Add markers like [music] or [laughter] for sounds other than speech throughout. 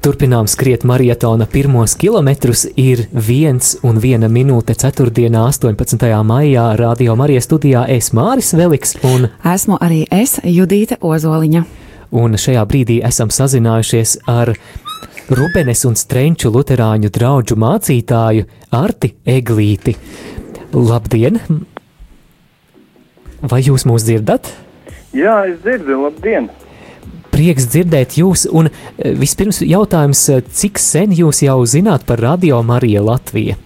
Turpinām skriet maratona pirmos kilometrus. Ir viens un viena minūte 4. 18. maijā Radio Marijas studijā es Māris Veliks un esmu arī es, Judīte Ozoliņa. Un šajā brīdī esam sazinājušies ar Rubenes un Strenču luterāņu draugu mācītāju Arti Eglīti. Labdien! Vai jūs mūs dzirdat? Jā, es dzirdu, labdien! Prieks dzirdēt jūs. Un e, vispirms jautājums, e, cik sen jūs jau zināt par Radio Mariju Latviju?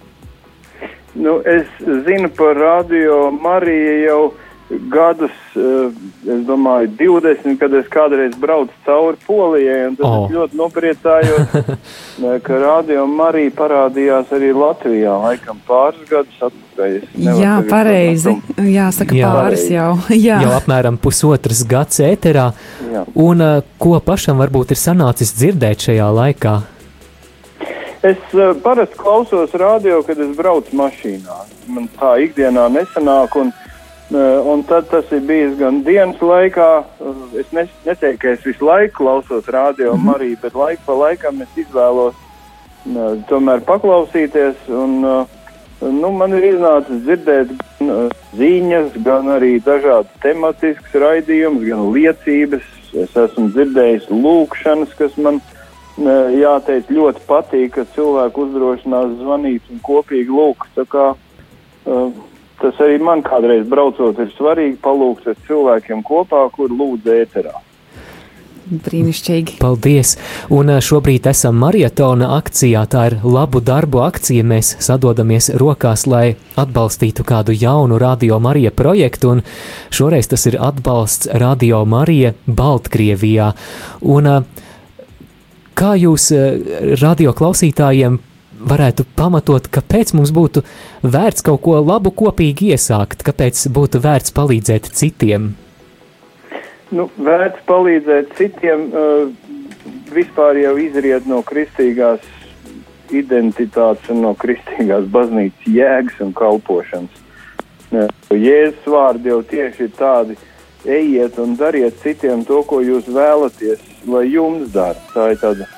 Nu, es zinu par Radio Mariju jau gadus, e, es domāju, 20, kad es kādreiz braucu cauri Polijai, un tad oh. es ļoti nopriecājos, [laughs] ka Radio Marija parādījās arī Latvijā, laikam pāris gadus atpakaļ. Jā, pareizi. Jāsaka, jā, pāris jau. Jā. Jau apmēram pusotras gads ēterā. Jā. Un uh, ko pašam varbūt ir sanācis dzirdēt šajā laikā? Es uh, parasti klausos radio, kad es braucu mašīnā. Man tā ikdienā nesanāk, un, uh, un tad tas ir bijis gan dienas laikā. Uh, es ne, neteiktu, ka es visu laiku klausos radio -hmm. arī, bet laiku pa laikam es izvēlos uh, tomēr paklausīties. Un, Nu, man ir iznācis dzirdēt gan ziņas, gan arī dažādas tematiskas raidījumus, gan liecības. Es esmu dzirdējis lūkšanas, kas man, jāteic, ļoti patīk, ka cilvēku uzdrošinās zvanīt un kopīgi lūgt. Uh, tas arī man kādreiz braucot ir svarīgi palūgt ar cilvēkiem kopā, kur lūdz ēterā. Brīnišķīgi. Paldies! Un šobrīd esam maratona akcijā. Tā ir labu darbu akcija. Mēs sadodamies rokās, lai atbalstītu kādu jaunu Radio Marija projektu. Un šoreiz tas ir atbalsts Radio Marija Baltkrievijā. Un, kā jūs radio klausītājiem varētu pamatot, kāpēc mums būtu vērts kaut ko labu kopīgi iesākt, kāpēc būtu vērts palīdzēt citiem? nu, vērts palīdzēt citiem, uh, vispār jau izriet no kristīgās identitātes un no kristīgās baznīcas jēgas un kalpošanas. Jēzus vārdi jau tieši ir tādi: ejiet un dariet citiem to, ko jūs vēlaties, lai jums dara. Tā ir tāda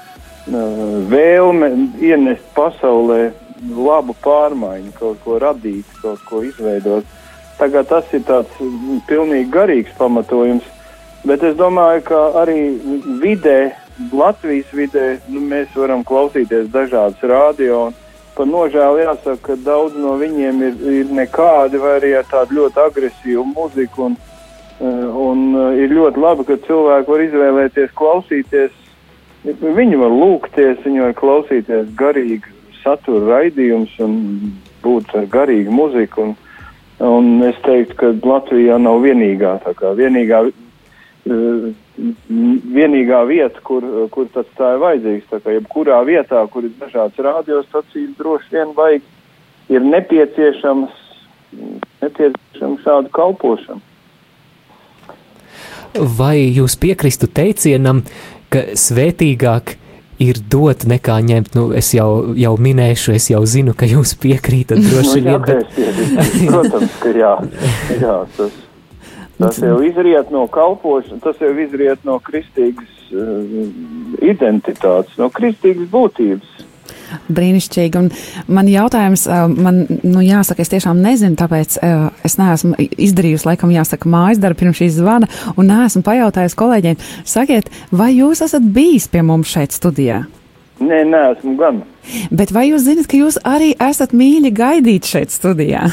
vēlme ienest pasaulē labu pārmaiņu, kaut ko radīt, kaut ko izveidot. Tagad tas ir tāds pilnīgi garīgs pamatojums. Bet es domāju, ka arī vidē, Latvijas vidē, nu, mēs varam klausīties dažādas radio. Par nožēlu jāsaka, ka daudz no viņiem ir, ir nekādi vai arī ar tādu ļoti agresīvu muziku. Un, eh, un eh, ir ļoti labi, ka cilvēki var izvēlēties klausīties. Viņi var lūgties, viņi var klausīties garīgu satura raidījumus un būt ar garīgu muziku. Un, un es teiktu, ka Latvijā nav vienīgā, vienīgā Eh, vienīgā vieta, kur, kur tas tā ir vajadzīgs. Tā kā jebkurā vietā, kur ir dažādas radiostacijas, droši vien vajag, ir nepieciešams, nepieciešams šādu kalpošanu. Vai jūs piekristu teicienam, ka svētīgāk ir dot nekā ņemt? Nu, es jau, jau minēšu, es jau zinu, ka jūs piekrītat [laughs] droši nu, vien. Bet... [laughs] Protams, ka jā, jā tas Tas jau izriet no kalpošanas, tas jau izriet no kristīgas uh, identitātes, no kristīgas būtības. Brīnišķīgi. Un man jautājums, man, nu, jāsaka, es tiešām nezinu, tāpēc es neesmu izdarījusi, laikam, jāsaka, mājas darbu pirms šīs zvana, un neesmu pajautājusi kolēģiem, sakiet, vai jūs esat bijis pie mums šeit studijā? Nē, neesmu gan. Bet vai jūs zinat, ka jūs arī esat mīļi gaidīt šeit studijā?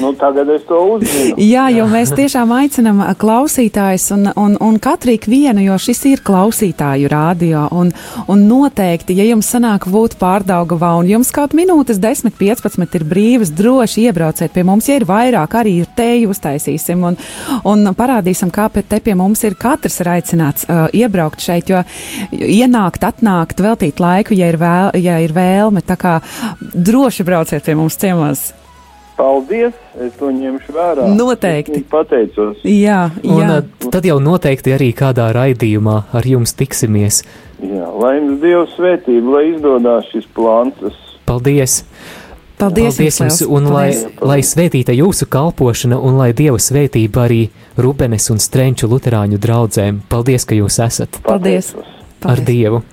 Nu, tagad es to uzzinu. Jā, jo mēs tiešām aicinām klausītājus un, un, un katru vienu, jo šis ir klausītāju rādio. Un, un noteikti, ja jums sanāk būt pārdaugavā un jums kaut minūtes 10, 15 ir brīvas, droši iebrauciet pie mums. Ja ir vairāk, arī ir teju uztaisīsim un, un parādīsim, kāpēc te pie mums ir katrs ir aicināts uh, iebraukt šeit, jo ienākt, atnākt, veltīt laiku, ja ir, vēl, ja ir vēlme. Tā kā droši brauciet pie mums ciemos. Paldies! Es to ņemšu vērā. Noteikti. Pateicos. Jā, jā. Un, uh, tad jau noteikti arī kādā raidījumā ar jums tiksimies. Jā, lai jums Dievs svētība, lai izdodas šis plāns. Paldies! Paldies, Paldies jums, un lai, lai svētīta jūsu kalpošana, un lai Dieva svētība arī Rubenes un Strenču luterāņu draugiem. Paldies, ka jūs esat! Paldies! Paldies. Ar Dievu!